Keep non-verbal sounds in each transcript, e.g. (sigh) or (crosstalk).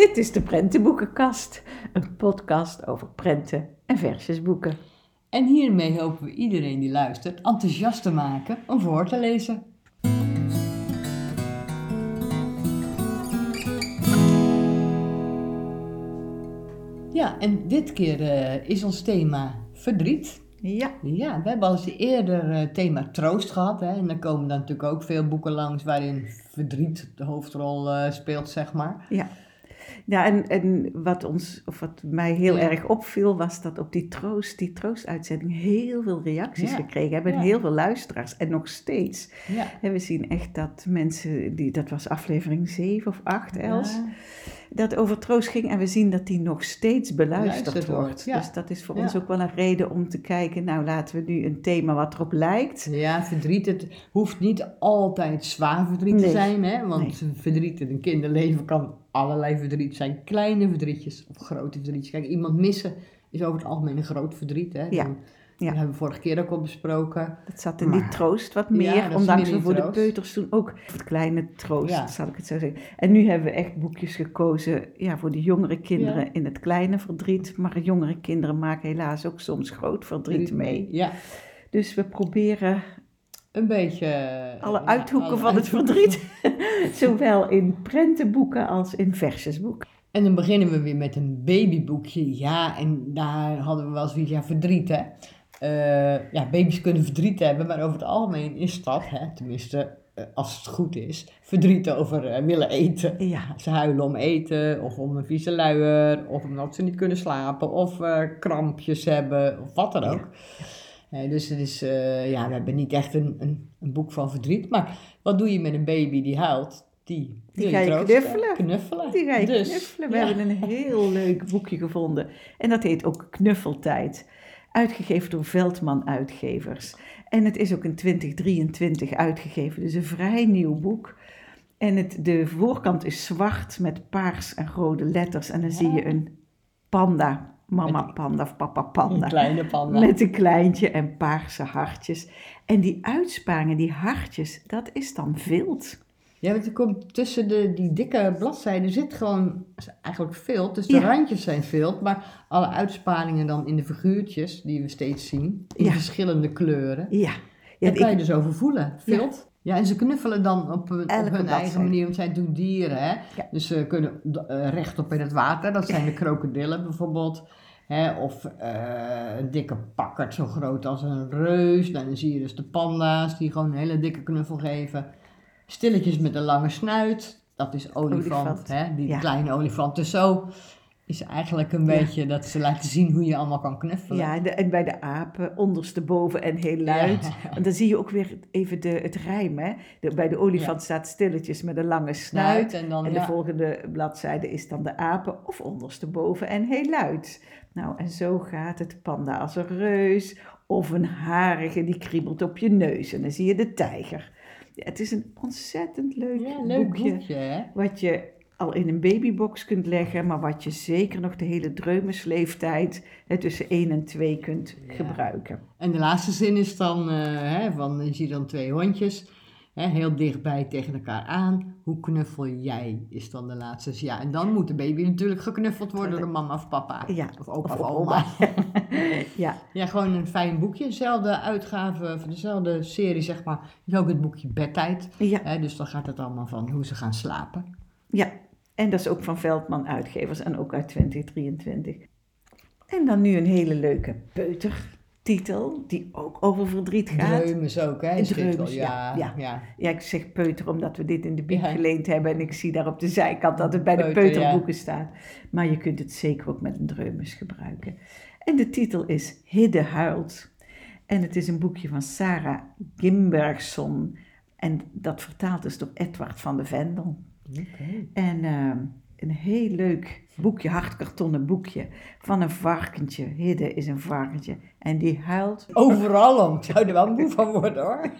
Dit is de Prentenboekenkast, een podcast over prenten en versjesboeken. En hiermee hopen we iedereen die luistert enthousiast te maken om voor te lezen. Ja, en dit keer eh, is ons thema verdriet. Ja, Ja, we hebben al eens eerder het thema troost gehad. Hè? En dan komen dan natuurlijk ook veel boeken langs waarin verdriet de hoofdrol eh, speelt, zeg maar. ja. Ja, en, en wat, ons, of wat mij heel Ja. erg opviel, was dat op die troost, die troostuitzending heel veel reacties Ja. gekregen hebben. En Ja. heel veel luisteraars. En nog steeds. Ja. En we zien echt dat mensen, die, dat was aflevering 7 of 8, Els. Dat over troost ging. En we zien dat die nog steeds beluisterd Beluisterd wordt, ja. Dus dat is voor Ja. ons ook wel een reden om te kijken, nou laten we nu een thema wat erop lijkt. Ja, verdriet, het hoeft niet altijd zwaar verdriet te zijn, hè? want verdriet in een kinderleven kan allerlei verdriet zijn. Kleine verdrietjes of grote verdrietjes. Kijk, iemand missen is over het algemeen een groot verdriet. Hè? Ja, Dan- ja. Dat hebben we vorige keer ook al besproken. Dat zat in die troost wat meer, ondanks we voor de peuters toen ook het kleine troost, Ja. zal ik het zo zeggen. En nu hebben we echt boekjes gekozen ja, voor de jongere kinderen Ja. in het kleine verdriet. Maar jongere kinderen maken helaas ook soms groot verdriet mee. Ja, Dus we proberen een beetje... eh, alle ja, uithoeken alle van het verdriet, (laughs) zowel in prentenboeken als in versjesboeken. En dan beginnen we weer met een babyboekje. Ja, en daar hadden we wel zoiets, ja, verdriet hè. Eh, ja, baby's kunnen verdriet hebben, maar over het algemeen is dat, hè, tenminste eh, als het goed is, verdriet over eh, willen eten. Ja, Ze huilen om eten, of om een vieze luier, of omdat ze niet kunnen slapen, of krampjes hebben, of wat dan ook. Eh, dus het is, ja, we hebben niet echt een, een, een boek van verdriet. Maar wat doe je met een baby die huilt? Die, Die ga je knuffelen. knuffelen. die ga je Dus, knuffelen. We ja. hebben een heel leuk boekje gevonden. En dat heet ook Knuffeltijd. Uitgegeven door Veldman Uitgevers. En het is ook in 2023 uitgegeven. Dus een vrij nieuw boek. En het, de voorkant is zwart met paars en rode letters. En dan zie je een panda. Mama panda of papa Een panda. kleine panda. Met een kleintje en paarse hartjes. En die uitsparingen, die hartjes, dat is dan vilt. Ja, want er komt tussen de, die dikke bladzijden zit gewoon eigenlijk vilt. Dus de Ja. randjes zijn vilt, maar alle uitsparingen dan in de figuurtjes die we steeds zien, in Ja. verschillende kleuren. Ja. ja Daar kan je dus over voelen, vilt. Ja. en ze knuffelen dan op, hun- op hun eigen manier, want zij doen dieren, hè. Ja. Dus ze kunnen uh, rechtop in het water, dat zijn de krokodillen bijvoorbeeld. Hè, of eh, een dikke pakkerd zo groot als een reus. Dan zie je dus de panda's die gewoon een hele dikke knuffel geven. Stilletjes met een lange snuit, dat is olifant, Olifant, hè, die ja. kleine olifant. Dus zo is eigenlijk een Ja. beetje dat ze laten zien hoe je allemaal kan knuffelen. Ja, en, de- en bij de apen ondersteboven en heel luid. Ja. En dan zie je ook weer even de, het rijm. Hè? De, bij de olifant staat stilletjes met een lange snuit. En dan En de volgende bladzijde is dan de apen of ondersteboven en heel luid. Nou, en zo gaat het panda als een reus. Of een harige die kriebelt op je neus. En dan zie je de tijger. Het is een ontzettend leuk, Ja, leuk boekje. boekje, hè? Wat je al in een babybox kunt leggen, maar wat je zeker nog de hele dreumesleeftijd hè, tussen 1 en 2 kunt Ja. gebruiken. En de laatste zin is dan, eh, hè, van, je ziet dan twee hondjes, hè, heel dichtbij tegen elkaar aan. Hoe knuffel jij, is dan de laatste. Ja, en dan moet de baby natuurlijk geknuffeld worden door mama of papa. Ja, Of opa of of, oma. (laughs) Ja, ja, gewoon een fijn boekje. Dezelfde uitgave, van dezelfde serie, zeg maar. Is ook het boekje Bedtijd. ja, Hè, dus dan gaat het allemaal van hoe ze gaan slapen. ja. En dat is ook van Veldman Uitgevers en ook uit 2023. En dan nu een hele leuke peutertitel, die ook over verdriet gaat. Dreumes ook, hè? Dreumes, ja, Ja, ja. ja. Ik zeg peuter omdat we dit in de bieb Ja. geleend hebben en ik zie daar op de zijkant dat het bij de Peuter, peuterboeken staat. Maar je kunt het zeker ook met een dreumes gebruiken. En de titel is Hidde huilt. En het is een boekje van Sarah Gimbergson. En dat vertaald is door Edward van de Vendel. Oké. En ehm, een heel leuk boekje, hardkartonnen boekje, van een varkentje. Hidde is een varkentje. En die huilt Overal om. Ik zou er wel moe van worden, hoor.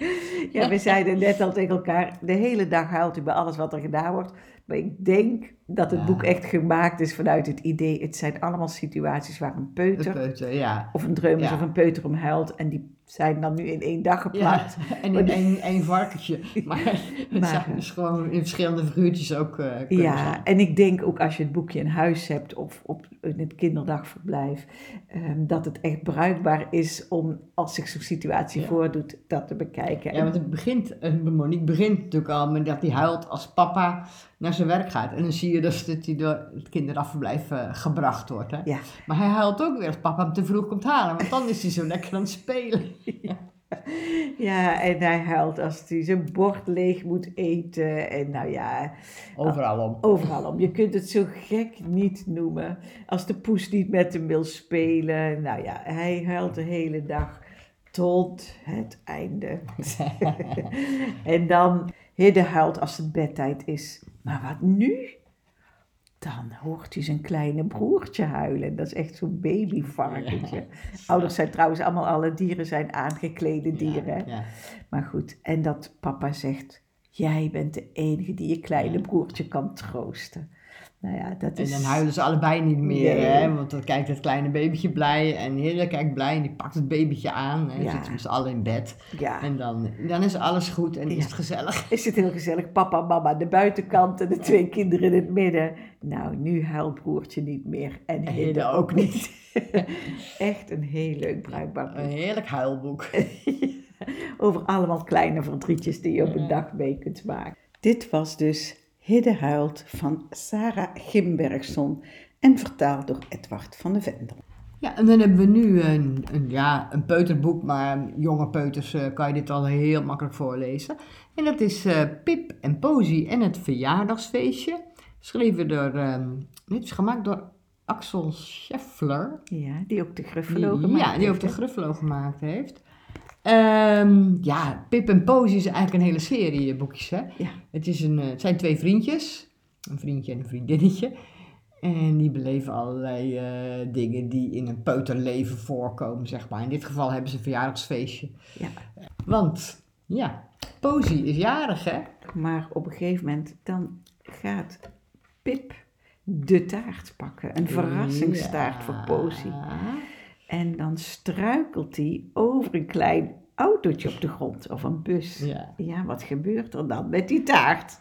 Ja, we zeiden net al tegen elkaar, de hele dag huilt u bij alles wat er gedaan wordt. Maar ik denk dat het Ja. boek echt gemaakt is vanuit het idee, het zijn allemaal situaties waar een peuter peuter, ja. of een dreumes Ja. of een peuter om huilt en die zijn dan nu in één dag geplakt. (laughs) en in één, één varkentje. (laughs) Maar het Maar- zijn dus gewoon in verschillende figuurtjes ook eh kunnen Ja, zijn. en ik denk ook als je het boekje in huis hebt of op in het kinderdagverblijf, ehm, dat het echt bruikbaar is om als zich zo'n situatie voordoet, dat te bekijken. Ja, want het begint, eh, Monique begint natuurlijk al met dat hij huilt als papa naar zijn werk gaat. En dan zie je dus dat hij door het kinderafverblijf eh, gebracht wordt. Hè? Ja. Maar hij huilt ook weer als papa hem te vroeg komt halen. Want dan is hij zo lekker aan het spelen. (laughs) Ja, en hij huilt als hij zijn bord leeg moet eten. En nou ja, Overal om. overal om. Je kunt het zo gek niet noemen. Als de poes niet met hem wil spelen. Nou ja, hij huilt de hele dag tot het einde. (laughs) (laughs) en dan, Hidde huilt als het bedtijd is. Maar wat nu? Dan hoort hij zijn kleine broertje huilen. Dat is echt zo'n babyvarkentje. (laughs) Ouders zijn trouwens allemaal, alle dieren zijn aangeklede dieren. Ja. Maar goed, en dat papa zegt, jij bent de enige die je kleine broertje kan troosten. Nou ja, dat En is... dan huilen ze allebei niet meer, Nee. hè? want dan kijkt het kleine babytje blij en Hille kijkt blij en die pakt het babytje aan en Ja. zitten z'n allen in bed. Ja, En dan, dan is alles goed en Ja. is het gezellig. (laughs) is het heel gezellig. Papa, mama aan de buitenkant en de twee kinderen in het midden. Nou, nu huilt broertje niet meer. En En Hidde ook niet. (laughs) Echt een heel leuk bruikbaar Een boek. heerlijk huilboek. (laughs) Over allemaal kleine verdrietjes die je op een dag mee kunt maken. Dit was dus Hidde huilt van Sarah Gimbergson en vertaald door Edward van de Vendel. Ja, en dan hebben we nu een, een, ja, een peuterboek, maar jonge peuters eh, kan je dit al heel makkelijk voorlezen. En dat is eh, Pip en Posy en het verjaardagsfeestje. Geschreven door, ehm dit is gemaakt door Axel Scheffler. Ja, die ook de Die, Gruffalo gemaakt ja, die ook de hè? Gruffalo gemaakt heeft. Ehm, ja, Pip en Posy is eigenlijk een hele serie boekjes. Hè? Ja. Het, is een, eh, het zijn twee vriendjes, een vriendje en een vriendinnetje. En die beleven allerlei eh, dingen die in een peuterleven voorkomen, zeg maar. In dit geval hebben ze een verjaardagsfeestje. Ja. Want, ja, Posy is jarig, hè? Maar op een gegeven moment dan gaat Pip de taart pakken. Een verrassingstaart voor Posy. En dan struikelt hij over een klein autootje op de grond of een bus. Ja. Ja, wat gebeurt er dan met die taart?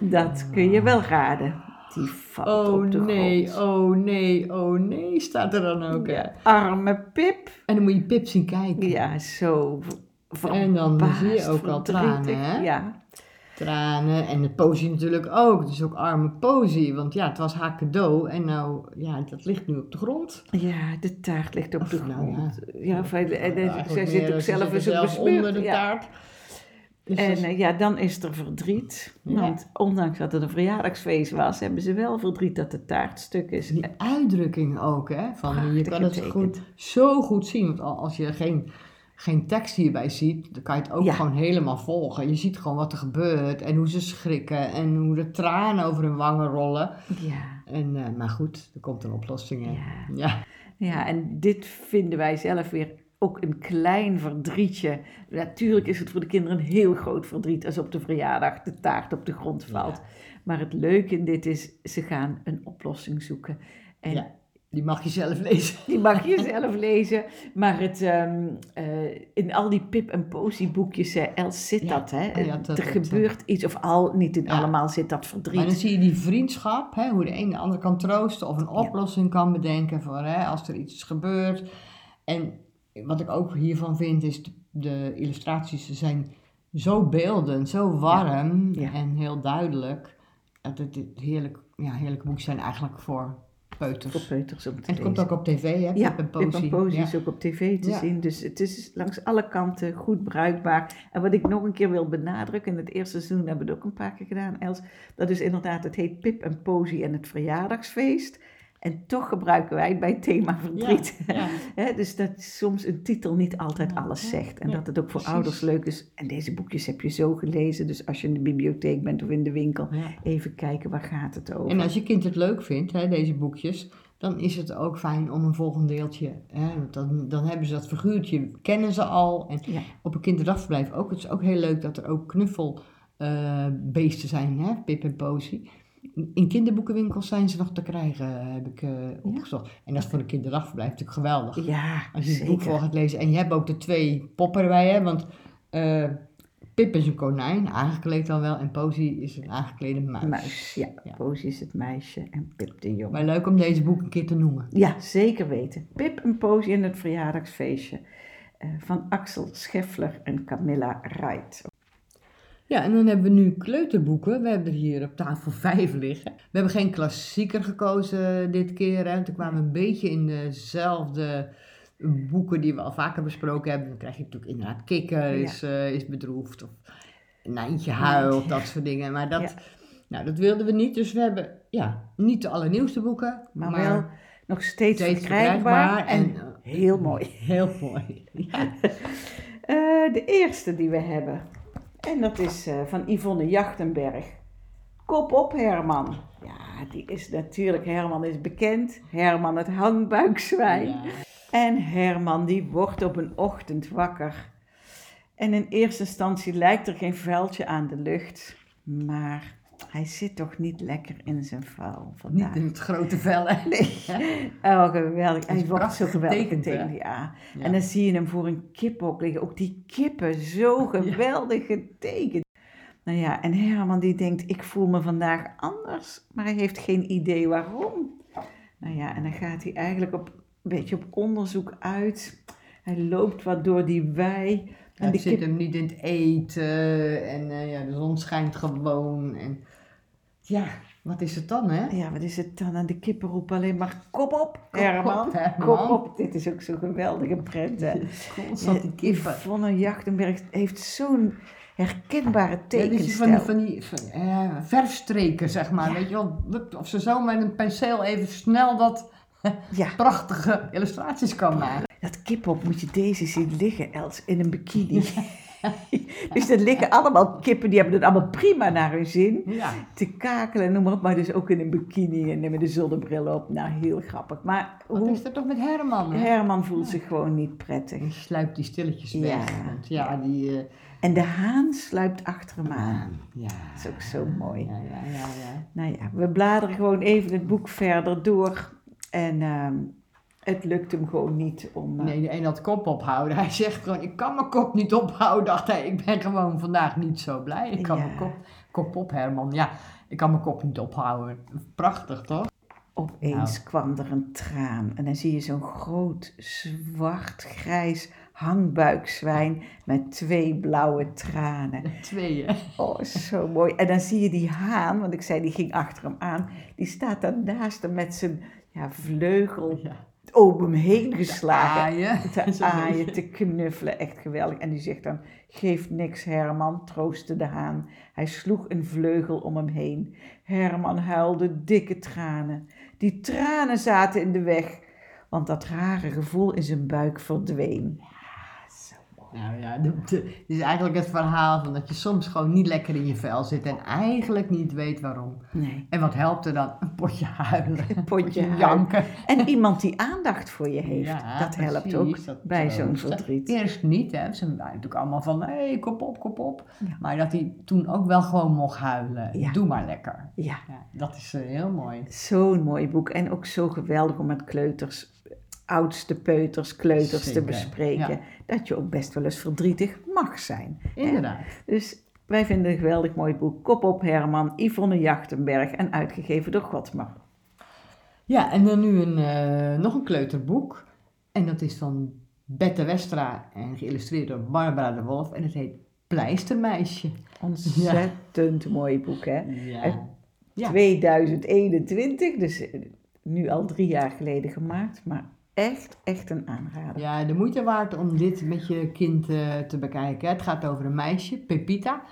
Dat kun je wel raden. Die valt Oh op de nee, grond. oh nee, oh nee, staat er dan ook, hè? Arme Pip. En dan moet je Pip zien kijken. Ja, zo En dan zie je ook al tranen, hè? Ja, Tranen en de Posy natuurlijk ook. Is ook arme Posy, want ja, het was haar cadeau en nou, ja, dat ligt nu op de grond. ja, de taart ligt op Of de nou ja. grond. Ja, of hij- en, en Eigenlijk zij zit ook ze zelf op zelf besmeurd. onder de ja. taart. Dus En eh, ja, dan is er verdriet. Ja. Want ondanks dat het een verjaardagsfeest was, hebben ze wel verdriet dat de taart stuk is. die uitdrukking ook, hè? Van, je kan het goed, zo goed zien, want al- als je geen, geen tekst hierbij ziet, dan kan je het ook Ja. gewoon helemaal volgen. Je ziet gewoon wat er gebeurt en hoe ze schrikken en hoe de tranen over hun wangen rollen. Ja. En, eh, maar goed, er komt een oplossing. hè. Ja. ja. ja, en dit vinden wij zelf weer ook een klein verdrietje. Natuurlijk is het voor de kinderen een heel groot verdriet als op de verjaardag de taart op de grond valt. Maar het leuke in dit is, ze gaan een oplossing zoeken. En Ja. Die mag je zelf lezen. (laughs) Die mag je zelf lezen. Maar het, ehm, eh, in al die Pip en Posy boekjes, eh, Els zit Ja. dat. Hè? Ja, dat- er dat, gebeurt iets, of al, niet in Ja. allemaal zit dat Maar verdriet. dan zie je die vriendschap, hè, hoe de een de ander kan troosten of een oplossing kan bedenken voor hè, als er iets is gebeurd. En wat ik ook hiervan vind is de, de illustraties zijn zo beeldend, zo warm en heel duidelijk. Dat het, het heerlijk, ja, heerlijke boeken zijn eigenlijk voor peuters. Voor peuters om te en het komt ook op tv, hè? Ja, en Ja. is ook op tv te Ja. zien. Dus het is langs alle kanten goed bruikbaar. En wat ik nog een keer wil benadrukken, in het eerste seizoen hebben we het ook een paar keer gedaan, Els. Dat is inderdaad, het heet Pip en Posy en het verjaardagsfeest. En toch gebruiken wij het bij het thema verdriet. Ja, ja. (laughs) Hè, dus dat soms een titel niet altijd Ja, alles zegt. En dat het ook voor precies. ouders leuk is. En deze boekjes heb je zo gelezen. Dus als je in de bibliotheek bent of in de winkel, even kijken waar gaat het over. En als je kind het leuk vindt, hè, deze boekjes, dan is het ook fijn om een volgend deeltje. Hè, want dan, dan hebben ze dat figuurtje, kennen ze al. En op een kinderdagverblijf ook. Het is ook heel leuk dat er ook knuffelbeesten zijn, hè, Pip en Posy. In kinderboekenwinkels zijn ze nog te krijgen, heb ik eh, opgezocht. En dat is voor een kinderdagverblijf natuurlijk geweldig. Ja, Als je het zeker. boek voor gaat lezen. En je hebt ook de twee poppen erbij, hè? Want eh, Pip is een konijn, aangekleed dan wel. En Posy is een aangeklede muis. Muis, ja. Ja. Is het meisje en Pip de jongen. Maar leuk om deze boek een keer te noemen. Ja, zeker weten. Pip en Posy in het verjaardagsfeestje eh, van Axel Scheffler en Camilla Wright. Ja, en dan hebben we nu kleuterboeken. We hebben er hier op tafel (laughs) vijf liggen. We hebben geen klassieker gekozen dit keer. Hè. want We kwamen een beetje in dezelfde boeken die we al vaker besproken hebben. Dan krijg je natuurlijk inderdaad Kikker is, eh, is bedroefd. Of Nijntje huilt, dat soort dingen. Maar dat, Ja. nou, dat wilden we niet. Dus we hebben ja, niet de allernieuwste boeken. Maar, wel nog steeds, steeds verkrijgbaar, en, en, eh, heel mooi. (laughs) heel mooi. (laughs) Eh, de eerste die we hebben. En dat is eh, van Yvonne Jachtenberg. Kop op Herman. Ja, die is natuurlijk, Herman is bekend. Herman het hangbuikzwijn. Ja. En Herman die wordt op een ochtend wakker. En in eerste instantie lijkt er geen vuiltje aan de lucht. Maar hij zit toch niet lekker in zijn vel Niet vandaag. in het grote vel, hè? (laughs) Nee. (laughs) Oh, geweldig. Hij wordt zo geweldig getekend, getekend, ja. Ja. En dan zie je hem voor een kippenhok liggen. Ook die kippen, zo geweldig getekend. Nou ja, en Herman die denkt, ik voel me vandaag anders. Maar hij heeft geen idee waarom. Nou ja, en dan gaat hij eigenlijk op, een beetje op onderzoek uit. Hij loopt wat door die wei. En de zit hem niet in het eten en eh, ja, de zon schijnt gewoon. En ja, wat is het dan, hè? Ja, wat is het dan? En de kippen roepen alleen maar, kop op, Herman. op, Herman. Kop op. Dit is ook zo'n geweldige prent, hè. (laughs) Constant die kippen. Yvonne Jachtenberg heeft zo'n herkenbare Ja, dus van tekenstijl. die, van die van, eh, verfstreken, zeg maar. Weet je wel, of ze zo met een penseel even snel dat Ja, (laughs) prachtige illustraties kan maken. Dat kipop moet je deze zien liggen, Els, in een bikini. (laughs) dus er liggen allemaal kippen, die hebben het allemaal prima naar hun zin. Ja. Te kakelen en noem maar op, maar dus ook in een bikini en met de zonnebril op. Nou, heel grappig. Maar Wat hoe... is er toch met Herman? Hè? Herman voelt zich gewoon niet prettig. Die sluipt die stilletjes weg. Ja. Want ja, die... eh, En de haan sluipt achter hem aan. ja. Dat is ook zo mooi. Ja, ja, ja, ja. Nou ja, we bladeren gewoon even het boek verder door. En ehm, het lukt hem gewoon niet om... eh, Nee, een had kop ophouden. Hij zegt gewoon, ik kan mijn kop niet ophouden. Dacht hij, ik ben gewoon vandaag niet zo blij. Ik kan Ja. mijn kop, kop op, Herman. Ja, ik kan mijn kop niet ophouden. Prachtig, toch? Opeens Nou. kwam er een traan en dan zie je zo'n groot zwart-grijs hangbuikzwijn met twee blauwe tranen. Tweeën. Oh, zo mooi. En dan zie je die haan, want ik zei die ging achter hem aan, die staat dan naast hem met zijn ja, vleugel Ja. Om hem heen geslagen. Aaien. Te (laughs) aaien, te knuffelen, echt geweldig. En die zegt dan, geef niks Herman, troostte de haan. Hij sloeg een vleugel om hem heen. Herman huilde dikke tranen. Die tranen zaten in de weg, want dat rare gevoel in zijn buik verdween. Nou ja, (laughs) het is eigenlijk het verhaal van dat je soms gewoon niet lekker in je vel zit en eigenlijk niet weet waarom. Nee. En wat helpt er dan? Een potje huilen. (laughs) Een potje janken. En iemand die aandacht voor je heeft, Ja, dat helpt ook dat bij zo'n verdriet. Eerst niet, hè. Ze waren natuurlijk allemaal van, hé, hey, kop op, kop op. Ja. Maar dat hij toen ook wel gewoon mocht huilen. Ja. Doe maar lekker. Ja, Ja, dat is eh, heel mooi. zo'n mooi boek. En ook zo geweldig om met kleuters, oudste peuters, kleuters te bespreken. ja. Dat je ook best wel eens verdrietig mag zijn. hè? Inderdaad. Dus wij vinden een geweldig mooi boek. Kop op Herman, Yvonne Jachtenberg en uitgegeven door Godmar. Ja, en dan nu een, eh, nog een kleuterboek. En dat is van Bette Westra en geïllustreerd door Barbara de Wolf. En het heet Pleistermeisje. Ontzettend mooi boek, hè? Ja. Ja. 2021, dus eh, nu al drie jaar geleden gemaakt, maar echt, echt een aanrader. Ja, de moeite waard om dit met je kind eh, te bekijken. Het gaat over een meisje, Pepita.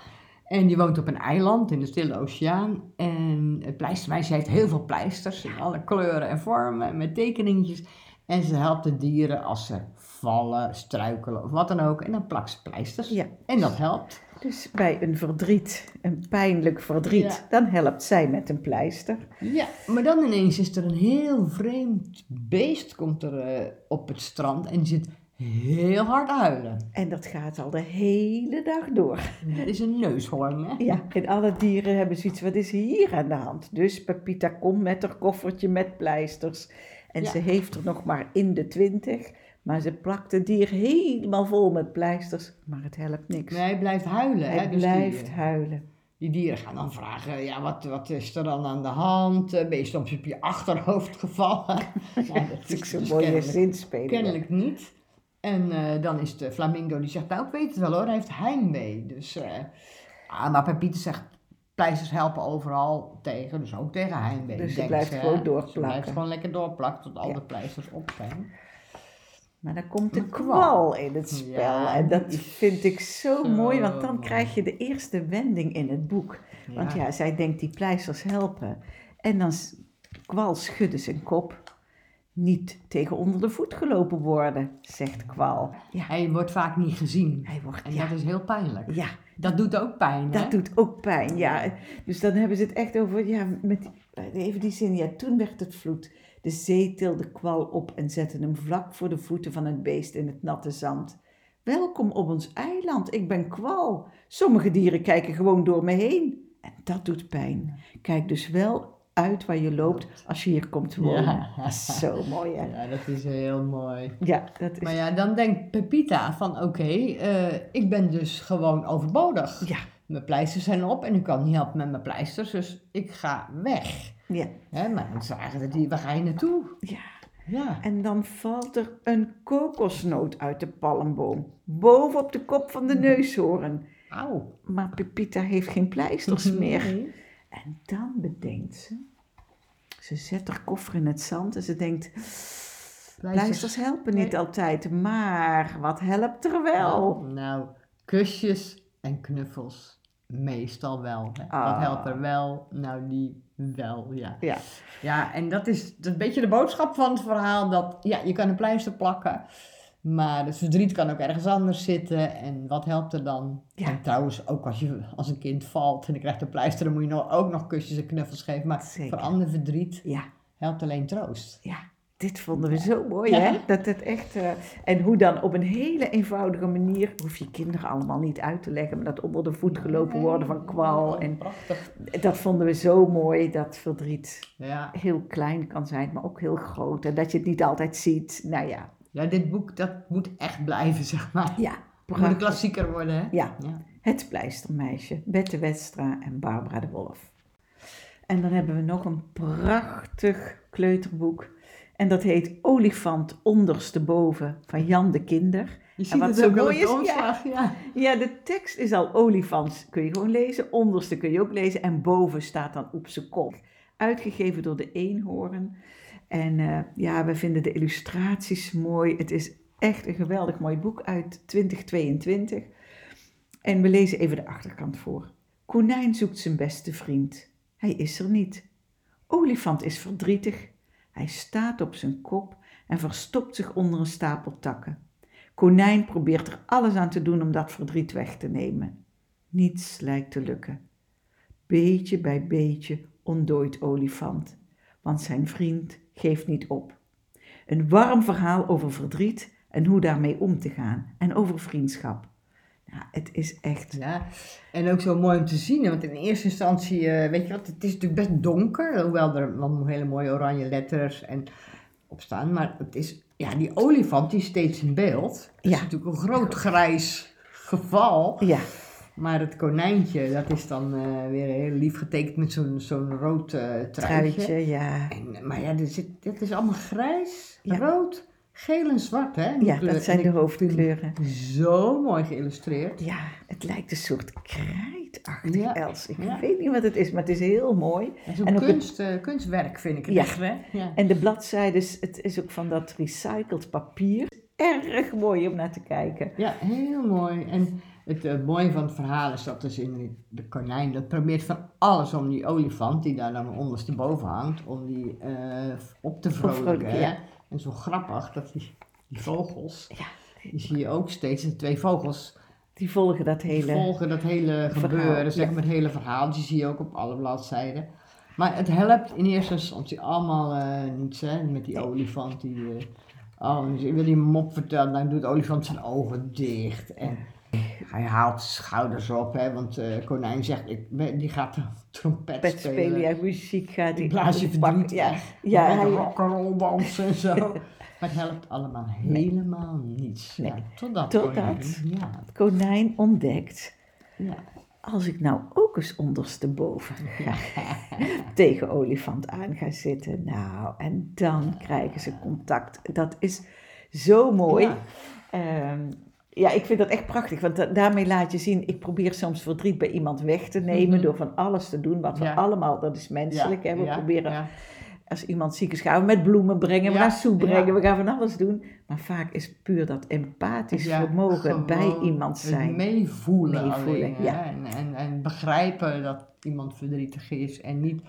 En die woont op een eiland in de Stille Oceaan. En het pleistermeisje heeft heel veel pleisters in alle kleuren en vormen, met tekeningetjes. En ze helpt de dieren als ze vallen, struikelen of wat dan ook. En dan plakt ze pleisters. Ja. En dat helpt. Dus bij een verdriet, een pijnlijk verdriet, dan helpt zij met een pleister. Ja, maar dan ineens is er een heel vreemd beest komt er eh, op het strand en die zit heel hard huilen. En dat gaat al de hele dag door. Dat is een neushoorn, hè? Ja, en alle dieren hebben zoiets, wat is hier aan de hand? Dus Pepita komt met haar koffertje met pleisters. En Ja. ze heeft er nog maar in de twintig. Maar ze plakt het dier helemaal vol met pleisters. Maar het helpt niks. Nee, hij blijft huilen, hè? Hij Dus die, blijft huilen. Die dieren gaan dan vragen, ja, wat, wat is er dan aan de hand? Eh, Ben je soms op je achterhoofd gevallen? (laughs) ja, Dat is zo'n dus mooie kennelijk, niet. En eh, dan is de flamingo die zegt, nou, ik weet het wel hoor, hij heeft heimwee. Dus, eh ah, maar Pepita zegt, pleisters helpen overal tegen, dus ook tegen heimwee. Dus ze blijft hè. gewoon Ze doorplakken. blijft gewoon lekker doorplakken tot al Ja. de pleisters op zijn. Maar dan komt de kwal. in het spel. Ja, en dat vind ik zo, zo mooi, want dan krijg je de eerste wending in het boek. Want ja, zij denkt die pleisters helpen. En dan kwal schudde zijn kop. Niet tegen onder de voet gelopen worden, zegt kwal. Ja, Hij wordt vaak niet gezien. hij wordt, En ja, dat is heel pijnlijk. ja, Dat doet ook pijn, hè? dat doet ook pijn. Ja. Dus dan hebben ze het echt over, ja, met, even die zin. Ja, toen werd het vloed. De zee tilde kwal op en zette hem vlak voor de voeten van het beest in het natte zand. Welkom op ons eiland, ik ben kwal. Sommige dieren kijken gewoon door me heen. En dat doet pijn. Kijk dus wel uit waar je loopt als je hier komt wonen. Ja. Dat is zo mooi, hè? Ja, dat is heel mooi. Ja, dat is... Maar ja, dan denkt Pepita van oké, eh, ik ben dus gewoon overbodig. Ja, Mijn pleisters zijn op en ik kan niet helpen met mijn pleisters, dus ik ga weg. ja, Hè, maar dan zagen ze die, waar ga je naartoe? ja. Ja. En dan valt er een kokosnoot uit de palmboom. Boven op de kop van de neushoorn. Auw. Maar Pepita heeft geen pleisters (laughs) meer. Nee. En dan bedenkt ze. Ze zet haar koffer in het zand en ze denkt. Pleisters helpen niet Nee. altijd, maar wat helpt er wel? Nou, kusjes en knuffels. Meestal wel. Hè. Ah. Wat helpt er wel? Nou, die wel, ja. Ja, Ja, en dat is, een beetje de boodschap van het verhaal. Dat ja, je kan een pleister plakken. Maar het verdriet kan ook ergens anders zitten. En wat helpt er dan? Ja. En trouwens, ook als je als een kind valt en je krijgt een pleister, dan moet je ook nog kusjes en knuffels geven. Maar Zeker. voor ander verdriet ja, helpt alleen troost. ja. Dit vonden we zo mooi, Ja. hè? Dat het echt. eh, en hoe dan op een hele eenvoudige manier. hoef je kinderen allemaal niet uit te leggen. maar dat onder de voet gelopen worden van kwal. En Prachtig. dat vonden we zo mooi, dat verdriet Ja. heel klein kan zijn, maar ook heel groot. En dat je het niet altijd ziet. Nou ja, ja, dit boek dat moet echt blijven, zeg maar. ja, Het moet een klassieker worden, hè? Ja, Ja. Het Pleistermeisje, Bette Westra en Barbara de Wolf. En dan hebben we nog een prachtig kleuterboek. En dat heet Olifant ondersteboven van Jan de Kinder. Je En ziet wat het zo mooi is, ja. ja. Ja, de tekst is al olifant, kun je gewoon lezen. Onderste kun je ook lezen. En boven staat dan op zijn kop. Uitgegeven door de Eenhoorn. En eh, ja, we vinden de illustraties mooi. Het is echt een geweldig mooi boek uit 2022. En we lezen even de achterkant voor. Konijn zoekt zijn beste vriend. Hij is er niet. Olifant is verdrietig. Hij staat op zijn kop en verstopt zich onder een stapel takken. Konijn probeert er alles aan te doen om dat verdriet weg te nemen. Niets lijkt te lukken. Beetje bij beetje ontdooit olifant, want zijn vriend geeft niet op. Een warm verhaal over verdriet en hoe daarmee om te gaan en over vriendschap. Ja, het is echt. Ja, en ook zo mooi om te zien, want in eerste instantie, eh, weet je wat, het is natuurlijk best donker, hoewel er wel hele mooie oranje letters en op staan, maar het is, ja, die olifant die is steeds in beeld. Dat is natuurlijk een groot grijs geval, Ja, maar het konijntje, dat is dan eh, weer heel lief getekend met zo'n zo'n rood eh truitje. truitje, ja. En, maar ja, dit, dit is allemaal grijs, Ja. rood, geel en zwart, hè? die Ja, kleur. dat zijn de hoofdkleuren. Zo mooi geïllustreerd. Ja, het lijkt een soort krijtachtig Ja, Els. Ik ja. weet niet wat het is, maar het is heel mooi. Zo'n En het- kunst, eh, kunstwerk vind ik het Ja. echt, hè? Ja. En de bladzijden, het is ook van dat recycled papier. Erg mooi om naar te kijken. ja, heel mooi. En het eh, mooie van het verhaal is dat dus in de konijn, dat probeert van alles om die olifant, die daar dan ondersteboven hangt, om die eh, op te vrolijken. ja. En zo grappig dat die, die vogels, Ja, die zie je ook steeds, de twee vogels, die volgen dat die hele... volgen dat hele verhaal, gebeuren, zeg ja. maar het hele verhaal, die zie je ook op alle bladzijden. Maar het helpt in eerste instantie allemaal eh niets, hè, met die olifant die... eh, Oh, dus wil die mop vertellen, dan doet de olifant zijn ogen dicht. En hij haalt zijn schouders op, hè, want eh konijn zegt, ik, die gaat trompet Pet spelen, spelen. ja, muziek gaat Ik blaas je verdriet Ja, ja, met hij- rock'n'roll dansen en zo. (laughs) maar het helpt allemaal helemaal niets. Nee. Ja, totdat. Totdat. konijn, Ja, konijn ontdekt. ja. Als ik nou ook eens ondersteboven ga, (laughs) tegen olifant aan ga zitten. Nou, en dan krijgen ze contact. Dat is zo mooi. Ja. Ja, ik vind dat echt prachtig, want da- daarmee laat je zien, ik probeer soms verdriet bij iemand weg te nemen Mhm. door van alles te doen, wat we Ja. allemaal, dat is menselijk, hè? we ja, proberen, als iemand ziek is, gaan we met bloemen brengen, we gaan soep brengen, we gaan van alles doen, maar vaak is puur dat empathisch vermogen bij iemand zijn. Meevoelen, Meevoelen, alleen, en, en begrijpen dat iemand verdrietig is en niet,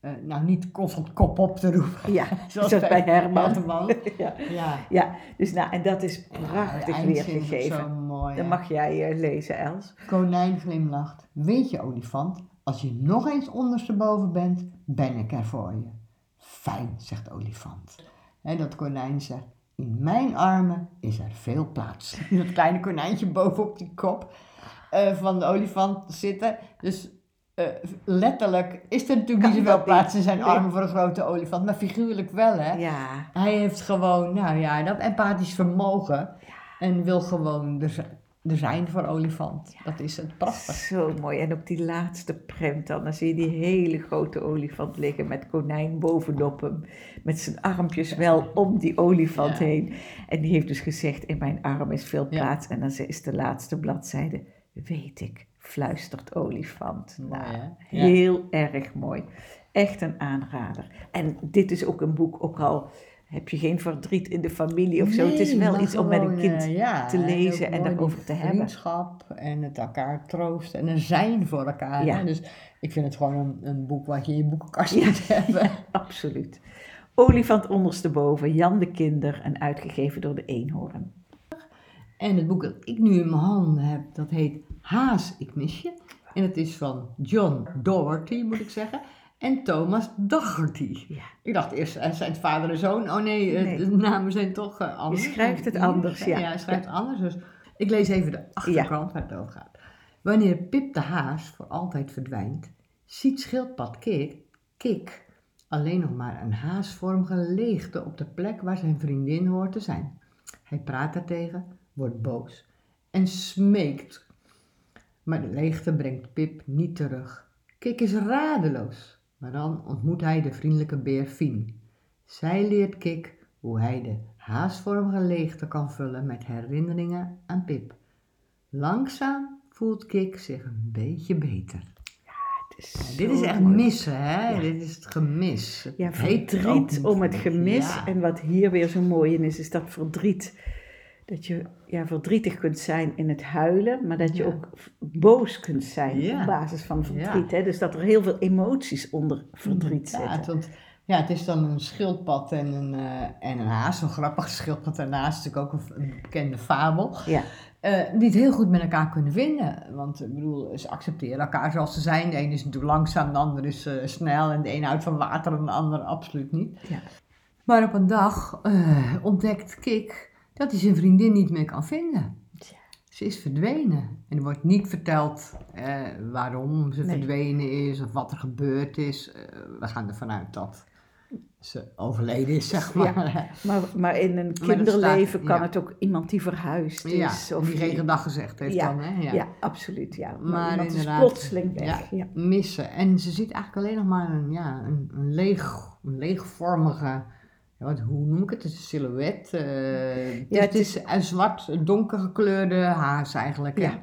eh, nou, niet constant kop op te roepen. Ja, (laughs) (laughs) zoals bij Herman. (laughs) Ja. Ja. ja, dus nou, en dat is prachtig Ja, weergegeven. Zo mooi. Dan hè. mag jij eh, lezen, Els. Konijn glimlacht. Weet je, olifant, als je nog eens ondersteboven bent, ben ik er voor je. Fijn, zegt olifant. En dat konijn zegt, in mijn armen is er veel plaats. Dat kleine konijntje bovenop die kop eh, van de olifant zitten. Dus eh, letterlijk is er natuurlijk Kan niet zoveel plaats in zijn Nee. armen voor een grote olifant. Maar figuurlijk wel, hè. Ja, Hij heeft gewoon, nou ja, dat empathisch vermogen. En wil gewoon er, zi- er zijn voor olifant. Dat is het prachtig. Zo mooi. En op die laatste prent dan, dan zie je die hele grote olifant liggen met konijn bovenop hem. Met zijn armpjes wel om die olifant heen. En die heeft dus gezegd, in mijn arm is veel plaats. En dan is de laatste bladzijde, weet ik, fluistert olifant. Mooi, nou? Ja. heel erg mooi. Echt een aanrader. En dit is ook een boek, ook al heb je geen verdriet in de familie of zo. het is wel iets om met een kind eh, ja, te en lezen en mooi daarover te hebben. Vriendschap en het elkaar troosten en er zijn voor elkaar. Ja. Hè? Dus ik vind het gewoon een, een boek wat je in je boekenkast Ja. moet (laughs) hebben. (laughs) Absoluut. Olifant ondersteboven, Jan de Kinder en uitgegeven door de Eenhoorn. En het boek dat ik nu in mijn handen heb, dat heet Haas, ik mis je. En het is van John Doherty, moet ik zeggen. En Thomas Daugherty. Ja. Ik dacht eerst, eh, zijn het vader en zoon? Oh nee, eh, Nee. de namen zijn toch eh, anders. schrijft het anders, ja. Ja, hij schrijft anders. Dus ik lees even de achterkant waar het over gaat. Wanneer Pip de haas voor altijd verdwijnt, ziet schildpad Kik, Kik alleen nog maar een haasvormige leegte op de plek waar zijn vriendin hoort te zijn. Hij praat daartegen, wordt boos en smeekt. Maar de leegte brengt Pip niet terug. Kik is radeloos, maar dan ontmoet hij de vriendelijke beer Fien. Zij leert Kik hoe hij de haasvormige leegte kan vullen met herinneringen aan Pip. Langzaam voelt Kik zich een beetje beter. Het is Dit is echt mooi. missen, hè? Ja. Dit is het gemis. Het Ja, verdriet om het gemis. Ja. En wat hier weer zo mooi in is, is dat verdriet. Dat je ja, verdrietig kunt zijn in het huilen, maar dat je Ja. ook boos kunt zijn Ja. op basis van verdriet. Ja. Hè? Dus dat er heel veel emoties onder verdriet Ja, zitten. want, ja, het is dan een schildpad en een, eh, en een haas. Zo'n grappig schildpad en een haas is natuurlijk ook een, een bekende fabel. Ja, eh, die het heel goed met elkaar kunnen vinden. Want ik bedoel, ze accepteren elkaar zoals ze zijn. De een is natuurlijk langzaam, de ander is eh, snel. En de een houdt van water en de ander absoluut niet. ja. Maar op een dag eh, ontdekt Kik dat hij zijn vriendin niet meer kan vinden. Tja. Ze is verdwenen. En er wordt niet verteld eh, waarom ze Nee. verdwenen is of wat er gebeurd is. Eh, we gaan ervan uit dat ze overleden is, zeg Ja. maar. Maar, maar in een kinderleven staat- kan ja. het ook iemand die verhuisd Ja, is. of die geen gedag gezegd heeft Ja, dan, hè? Ja, absoluut. Ja. Maar, Maar iemand is inderdaad, plotseling weg. Ja. missen. En ze ziet eigenlijk alleen nog maar een, ja, een, een, leeg, een leegvormige, ja, wat, hoe noem ik het, een silhouet. eh, het, Ja, is, het is een zwart, donker gekleurde haas eigenlijk. Ja.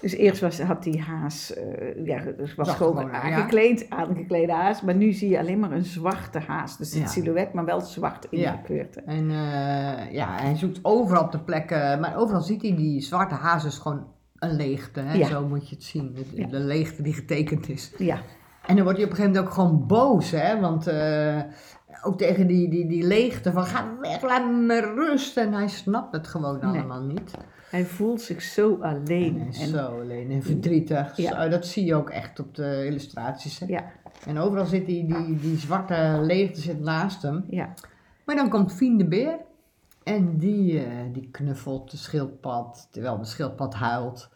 Dus eerst was, had die haas, eh, ja, dus was gewoon aangekleed, aangeklede haas. Maar nu zie je alleen maar een zwarte haas. Dus het silhouet, maar wel zwart ingekleurd. En eh, ja, hij zoekt overal op de plekken, maar overal ziet hij die zwarte haas is gewoon een leegte. Hè? Ja. Zo moet je het zien, de, leegte die getekend is. Ja, En dan wordt hij op een gegeven moment ook gewoon boos, hè? Want ook tegen die, die, die leegte van ga weg, laat me rust. En hij snapt het gewoon Nee. allemaal niet. hij voelt zich zo En alleen. En, zo alleen en verdrietig. Ja. Zo, dat zie je ook echt op de illustraties. Hè? ja, En overal zit die, die, die zwarte leegte zit naast hem. ja, Maar dan komt Fien de Beer. En die, eh, die knuffelt de schildpad, terwijl de schildpad huilt.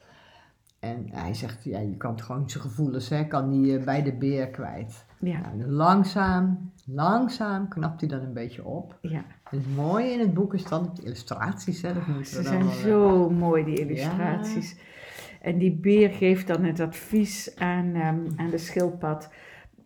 En hij zegt, ja, je kan gewoon zijn gevoelens, hè, kan die eh, bij de beer kwijt. Ja, Nou, en langzaam, langzaam knapt hij dan een beetje op. ja. En het mooie in het boek is dan de illustraties, hè. Dat moeten we Ze zijn wel, zo mooi, die illustraties. En die beer geeft dan het advies aan, ehm, aan de schildpad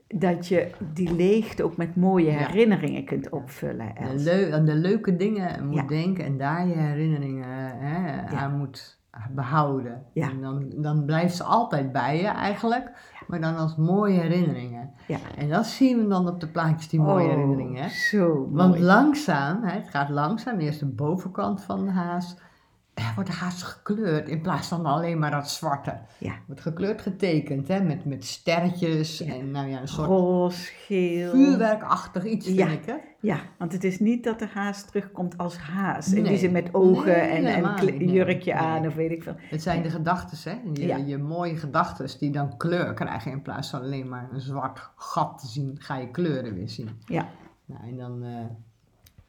dat je die leegte ook met mooie Ja. herinneringen kunt opvullen. de leu- aan de leuke dingen moet Ja. denken en daar je herinneringen hè, aan moet behouden. Ja. En dan, dan blijft ze altijd bij je eigenlijk, maar dan als mooie herinneringen. Ja. En dat zien we dan op de plaatjes, die mooie Oh, herinneringen. Hè? Zo Want mooi. langzaam, hè, het gaat langzaam, eerst de bovenkant van de haas, wordt de haas gekleurd in plaats van alleen maar dat zwarte. Ja. Wordt gekleurd getekend, hè, met, met sterretjes Ja. en nou ja, een soort Roze, geel. vuurwerkachtig iets, vind Ja. ik. Hè? Ja, want het is niet dat de haas terugkomt als haas. In die Nee. zin met ogen Nee, en, en nee. jurkje Nee. aan of weet ik veel. Het zijn de gedachten, hè? Je, Ja. je mooie gedachten die dan kleur krijgen in plaats van alleen maar een zwart gat te zien, ga je kleuren weer zien. Ja. Nou, en dan, eh,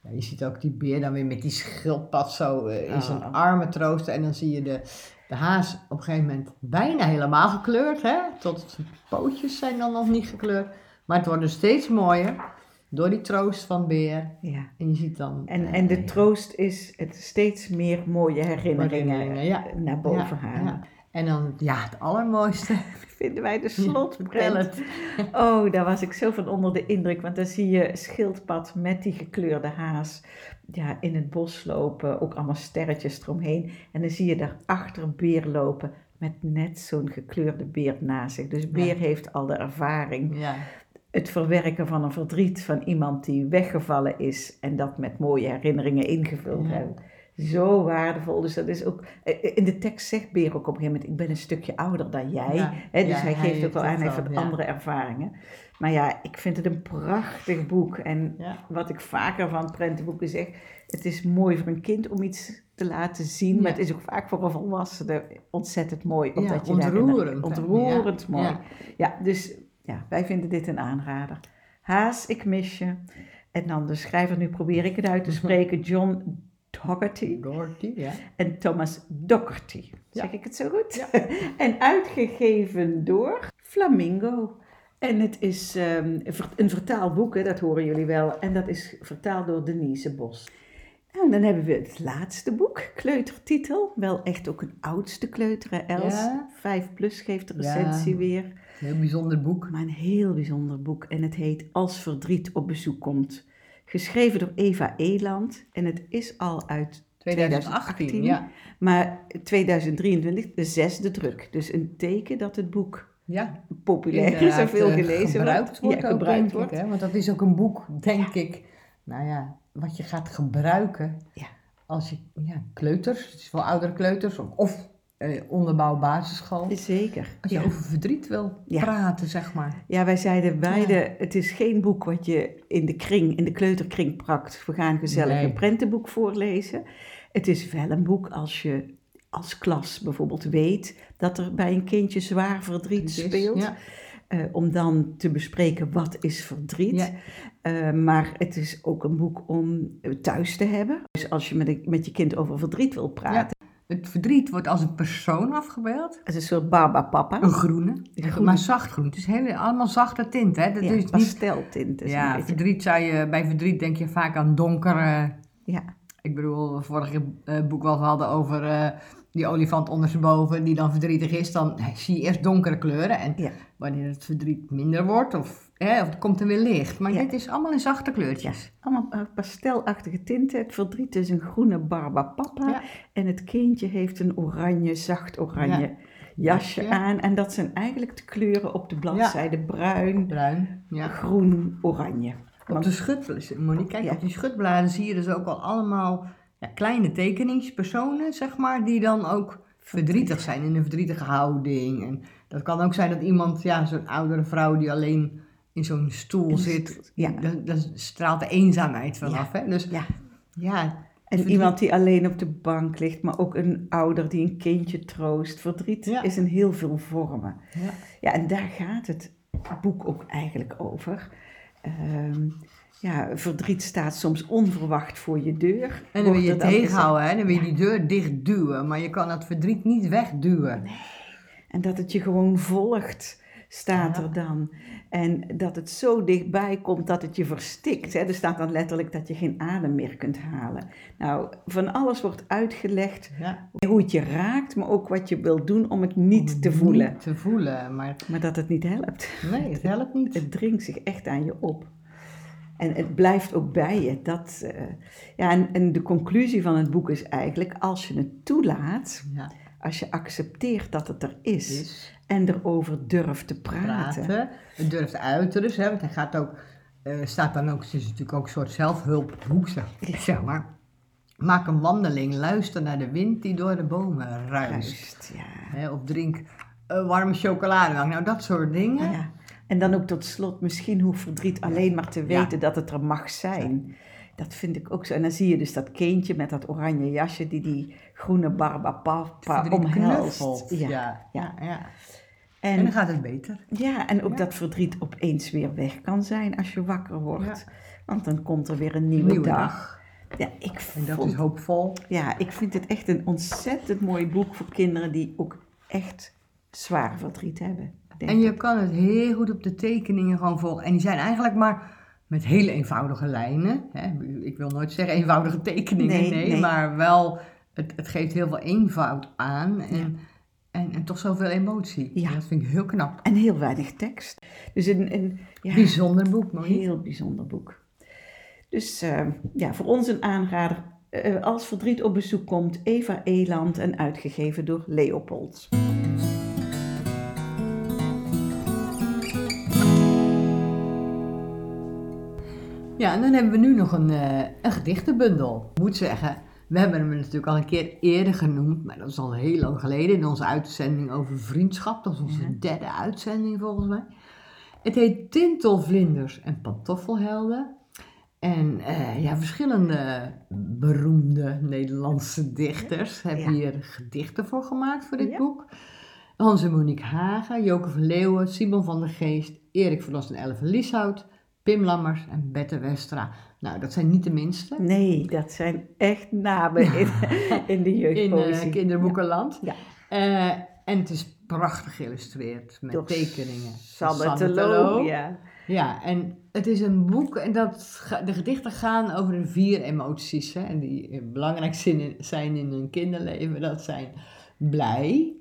ja, je ziet ook die beer dan weer met die schildpad zo eh, in zijn Oh. armen troosten. En dan zie je de, de haas op een gegeven moment bijna helemaal gekleurd, hè? Tot zijn pootjes zijn dan nog niet gekleurd. Maar het wordt dus steeds mooier door die troost van beer. ja. En je ziet dan... En, eh, en de troost is het steeds meer mooie herinneringen, Herinneringen, ja. naar boven ja, halen. En dan, ja, het allermooiste. (laughs) Vinden wij de slotprent. Oh, daar was ik zo van onder de indruk. Want dan zie je schildpad met die gekleurde haas ja, in het bos lopen. Ook allemaal sterretjes eromheen. En dan zie je daarachter beer lopen met net zo'n gekleurde beer naast zich. Dus beer heeft al de ervaring. Ja. Het verwerken van een verdriet van iemand die weggevallen is. En dat met mooie herinneringen ingevuld Ja. hebben. Zo waardevol. Dus dat is ook. eh, In de tekst zegt Beer ook op een gegeven moment: Ik ben een stukje ouder dan jij. Ja. Dus Ja, hij hij geeft ook wel aan, hij heeft andere ervaringen. Maar ja, ik vind het een prachtig boek. En wat ik vaker van prentenboeken zeg: Het is mooi voor een kind om iets te laten zien. Maar het is ook vaak voor een volwassene ontzettend mooi. Omdat je ontroerend? Ontroerend mooi. Ja. Ja, dus ja, wij vinden dit een aanrader. Haas, ik mis je. En dan de schrijver, nu probeer ik het uit te (laughs) spreken, John Doherty, ja. en Thomas Dougherty. Zeg Ja. ik het zo goed? (laughs) en uitgegeven door Flamingo. En het is ehm, een vertaald boek, hè, dat horen jullie wel. En dat is vertaald door Denise Bos. Nou, dan hebben we het laatste boek, kleutertitel. Wel echt ook een oudste kleuter, hè, Els. Ja. 5 plus geeft de recensie weer. Een heel bijzonder boek. Maar een heel bijzonder boek en het heet Als verdriet op bezoek komt. Geschreven door Eva Eland en het is al uit 2018, 2018, ja. maar 2023 de zesde druk. Dus een teken dat het boek Ja, populair is en veel eh, gelezen gebruikt wordt. wordt. Ja, ook, gebruikt wordt. Ik, hè? Want dat is ook een boek, denk ik, nou ja, wat je gaat gebruiken Ja. als je, ja, kleuters, het is voor oudere kleuters, of, of eh, onderbouw basisschool. Zeker. Als je Ja. over verdriet wil Ja. praten, zeg maar. Ja, wij zeiden beide, het is geen boek wat je in de kring, in de kleuterkring prakt. We gaan gezellig Nee. een prentenboek voorlezen. Het is wel een boek als je als klas bijvoorbeeld weet dat er bij een kindje zwaar verdriet is- speelt. Eh, om dan te bespreken wat is verdriet. Ja. Eh, maar het is ook een boek om thuis te hebben. Dus als je met, een- met je kind over verdriet wil praten. Het verdriet wordt als een persoon afgebeeld. Het is een soort Baba Papa. Een groene, maar zacht groen. Het is hele, allemaal zachte tint, hè. Dat ja, is niet, pasteltint. Is een ja, verdriet zou je, bij verdriet denk je vaak aan donkere... Ja, Ik bedoel, vorige eh, boek wat we hadden over eh, die olifant ondersteboven die dan verdrietig is, dan zie je eerst donkere kleuren. En Ja. wanneer het verdriet minder wordt, of, hè, of het komt er weer licht. Maar Ja. dit is allemaal in zachte kleurtjes. allemaal eh, pastelachtige tinten. Het verdriet is een groene Baba Papa. Ja. En het kindje heeft een oranje, zacht oranje Ja. jasje Ja. aan. En dat zijn eigenlijk de kleuren op de bladzijde. Bruin, Bruin. Ja. groen, oranje. Op de schutbladen, Monique, kijk, op die schutbladen zie je dus ook al allemaal ja, kleine tekeningspersonen, personen, zeg maar, die dan ook verdrietig zijn, in een verdrietige houding. En dat kan ook zijn dat iemand, ja, zo'n oudere vrouw die alleen in zo'n stoel In zit, ja. dan, dan straalt de eenzaamheid vanaf. Hè? Dus Ja. ja, En iemand die alleen op de bank ligt, maar ook een ouder die een kindje troost. Verdriet Ja. is in heel veel vormen. Ja. Ja, en daar gaat het boek ook eigenlijk over. Ehm, ja, verdriet staat soms onverwacht voor je deur. En dan wil je er tegenhouden, hè? dan wil je die deur dicht duwen. Maar je kan het verdriet niet wegduwen. En dat het je gewoon volgt, staat Ja. er dan. En dat het zo dichtbij komt dat het je verstikt. Hè? Er staat dan letterlijk dat je geen adem meer kunt halen. Nou, van alles wordt uitgelegd Ja. hoe het je raakt, maar ook wat je wil doen om het niet Om te het voelen. Niet te voelen, maar Maar dat het niet helpt. nee, het helpt niet. Het dringt zich echt aan je op. En het blijft ook bij je. Dat, eh, ja, en, en de conclusie van het boek is eigenlijk, als je het toelaat, Ja, als je accepteert dat het er is, is en erover durft te praten. praten. Durft uiten dus, hè, want hij gaat ook, eh, staat dan ook, het is natuurlijk ook een soort zelfhulpboek, zeg, zeg maar. Maak een wandeling, luister naar de wind die door de bomen ruist. Juist, ja. Hè, of drink warme chocolademelk. Nou, dat soort dingen. ja. En dan ook tot slot, misschien hoeft verdriet alleen maar te weten dat het er mag zijn. Dat vind ik ook zo. En dan zie je dus dat kindje met dat oranje jasje die die groene barbapapa omhelst. Ja, ja, ja. ja. En En, dan gaat het beter. ja, en ook dat verdriet opeens weer weg kan zijn als je wakker wordt. Want dan komt er weer een nieuwe, Nieuwe dag. dag. Ja, ik En dat is hoopvol. ja, ik vind het echt een ontzettend mooi boek voor kinderen die ook echt zwaar verdriet hebben. Denk En je ik. kan het heel goed op de tekeningen gewoon volgen. En die zijn eigenlijk maar met hele eenvoudige lijnen. Hè. Ik wil nooit zeggen eenvoudige tekeningen, Nee, nee, nee. maar wel, het, het geeft heel veel eenvoud aan. En, en, en toch zoveel emotie. Ja. Dat vind ik heel knap. En heel weinig tekst. Dus een, een ja, Bijzonder boek, Monique. heel bijzonder boek. Dus eh, ja, voor ons een aanrader. eh, als verdriet op bezoek komt, Eva Eland en uitgegeven door Leopold. Ja, en dan hebben we nu nog een, eh, een gedichtenbundel. Ik moet zeggen, we hebben hem natuurlijk al een keer eerder genoemd, maar dat is al heel lang geleden in onze uitzending over vriendschap. Dat is onze Ja. derde uitzending volgens mij. Het heet Tintelvlinders en Pantoffelhelden. En eh, ja, verschillende beroemde Nederlandse dichters hebben Ja. hier gedichten voor gemaakt voor dit Ja. boek. Hans en Monique Hagen, Joke van Leeuwen, Simon van der Geest, Erik van Os en Elle van Lieshout, Pim Lammers en Bette Westra. Nou, dat zijn niet de minste Nee, dat zijn echt namen in, (laughs) in de in jeugdpoëzie. eh, kinderboekenland. Ja. Eh, en het is prachtig geïllustreerd met Door tekeningen. Terlouw. ja. Ja, en het is een boek en dat, de gedichten gaan over de vier emoties. Hè, en die belangrijk zijn- in een kinderleven. Dat zijn blij,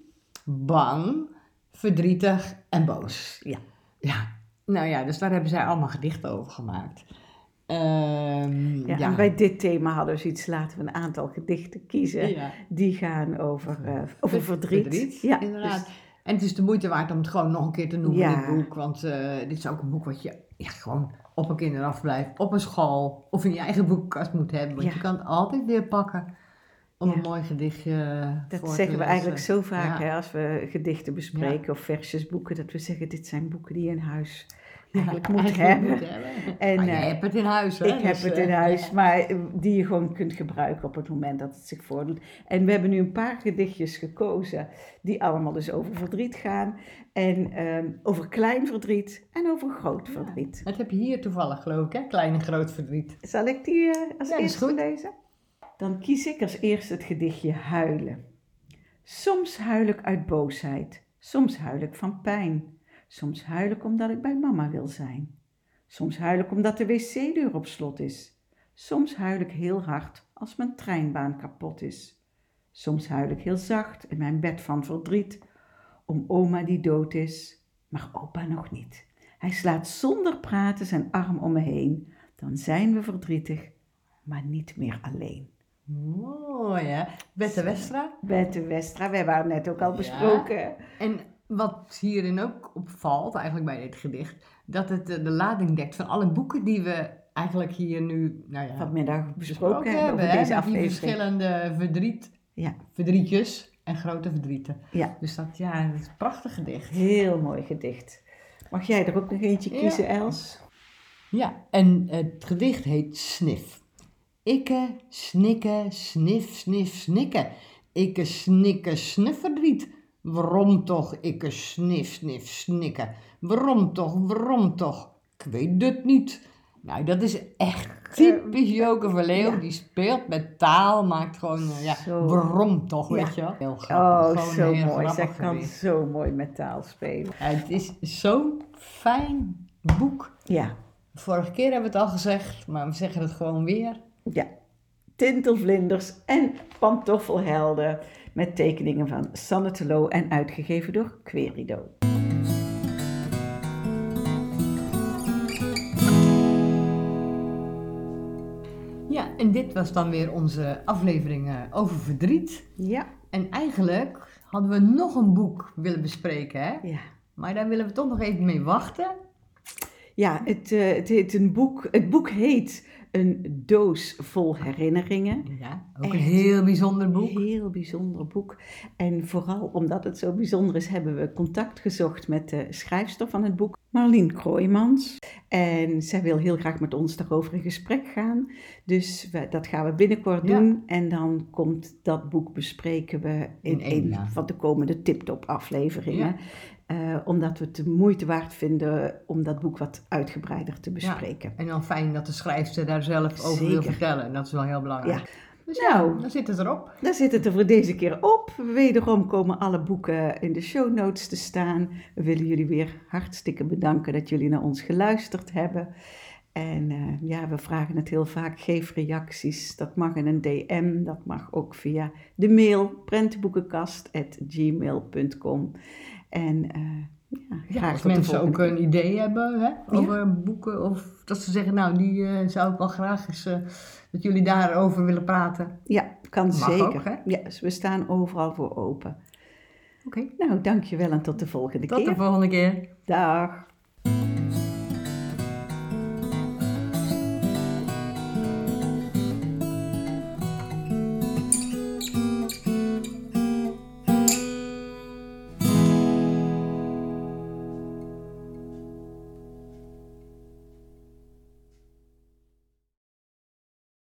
bang, verdrietig en boos. Ja. Ja, nou ja, dus daar hebben zij allemaal gedichten over gemaakt. Ehm, Ja, ja. En bij dit thema hadden we zoiets, laten we een aantal gedichten kiezen. Ja. Die gaan over, eh, over Ver- verdriet. Ja, inderdaad. dus- En het is de moeite waard om het gewoon nog een keer te noemen, Ja. dit boek. Want eh, dit is ook een boek wat je gewoon op een kinderafblijf, op een school of in je eigen boekenkast moet hebben. Want je kan het altijd weer pakken om Ja. een mooi gedichtje dat voor te zeggen we eigenlijk zo vaak Ja. hè, als we gedichten bespreken of versjesboeken. Dat we zeggen, dit zijn boeken die je in huis eigenlijk moet hebben. moet hebben. (laughs) En, Maar je eh, hebt het in huis, hè? Ik heb dus, het eh, in huis, ja. maar eh, die je gewoon kunt gebruiken op het moment dat het zich voordoet. En we hebben nu een paar gedichtjes gekozen die allemaal dus over verdriet gaan. En ehm, over klein verdriet en over groot verdriet. Dat heb je hier toevallig, geloof ik, hè? Klein en groot verdriet. Zal ik die eh, als Ja, dat is eerste goed. lezen? Dan kies ik als eerste het gedichtje Huilen. Soms huil ik uit boosheid, soms huil ik van pijn. Soms huil ik omdat ik bij mama wil zijn. Soms huil ik omdat de wc-deur op slot is. Soms huil ik heel hard als mijn treinbaan kapot is. Soms huil ik heel zacht in mijn bed van verdriet om oma die dood is, maar opa nog niet. Hij slaat zonder praten zijn arm om me heen. Dan zijn we verdrietig, maar niet meer alleen. Mooi, hè? Bette Westra. Bette Westra, wij waren net ook al Ja. besproken. En wat hierin ook opvalt, eigenlijk bij dit gedicht, dat het de lading dekt van alle boeken die we eigenlijk hier nu nou ja, Vanmiddag besproken hebben over hè, deze met die aflevering. verschillende verdriet, Ja, verdrietjes en grote verdrieten. ja, Dus dat, ja, dat is een prachtig gedicht. heel mooi gedicht. Mag jij er ook nog eentje Ja. kiezen, Els? Ja, en het gedicht heet Snif. Ikke, snikke, snif, snif, snikken. Ikke, snikke, snufferdriet. Waarom toch, ikke, snif, snif, snikken? Waarom toch, waarom toch? Ik weet het niet. Nou, dat is echt typisch Joke van Leeuw. ja. Die speelt met taal, maakt gewoon, eh, ja, Zo. brom toch, Ja. weet je wel. Heel grappig. Oh, zo mooi. Zij kan geweest. zo mooi met taal spelen. Ja, het is zo'n fijn boek. Ja, Vorige keer hebben we het al gezegd, maar we zeggen het gewoon weer. Ja. Tintelvlinders en pantoffelhelden met tekeningen van Sanne Telo en uitgegeven door Querido. Ja, en dit was dan weer onze aflevering eh, over verdriet. Ja, En eigenlijk hadden we nog een boek willen bespreken, hè? ja. Maar daar willen we toch nog even mee wachten. Ja, het, eh, het heet een boek. Het boek heet Een doos vol herinneringen. Ja, ook een heel bijzonder boek. Heel bijzonder boek. En vooral omdat het zo bijzonder is, hebben we contact gezocht met de schrijfster van het boek, Marlien Kroijmans. En zij wil heel graag met ons daarover in gesprek gaan. Dus we- dat gaan we binnenkort Ja. doen. En dan komt dat boek bespreken we in, een van de komende tip-top afleveringen. Ja. Eh, omdat we het de moeite waard vinden om dat boek wat uitgebreider te bespreken. En dan fijn dat de schrijfster daar zelf over wil vertellen. Dat is wel heel belangrijk. Dus ja, Nou. dan zit het erop. Daar zit het er voor deze keer op. Wederom komen alle boeken in de show notes te staan. We willen jullie weer hartstikke bedanken dat jullie naar ons geluisterd hebben. En eh, ja, we vragen het heel vaak. Geef reacties. Dat mag in een DM. Dat mag ook via de mail prentenboekenkast.gmail.com. En eh, ja, als tot mensen ook een idee hebben hè, over boeken. Of dat ze zeggen, nou die eh, zou ik wel graag eens eh, dat jullie daarover willen praten. Ja, kan Mag zeker. ook, hè? Ja, dus we staan overal voor open. Oké, Nou, dankjewel en tot de volgende tot keer. de volgende keer. Dag.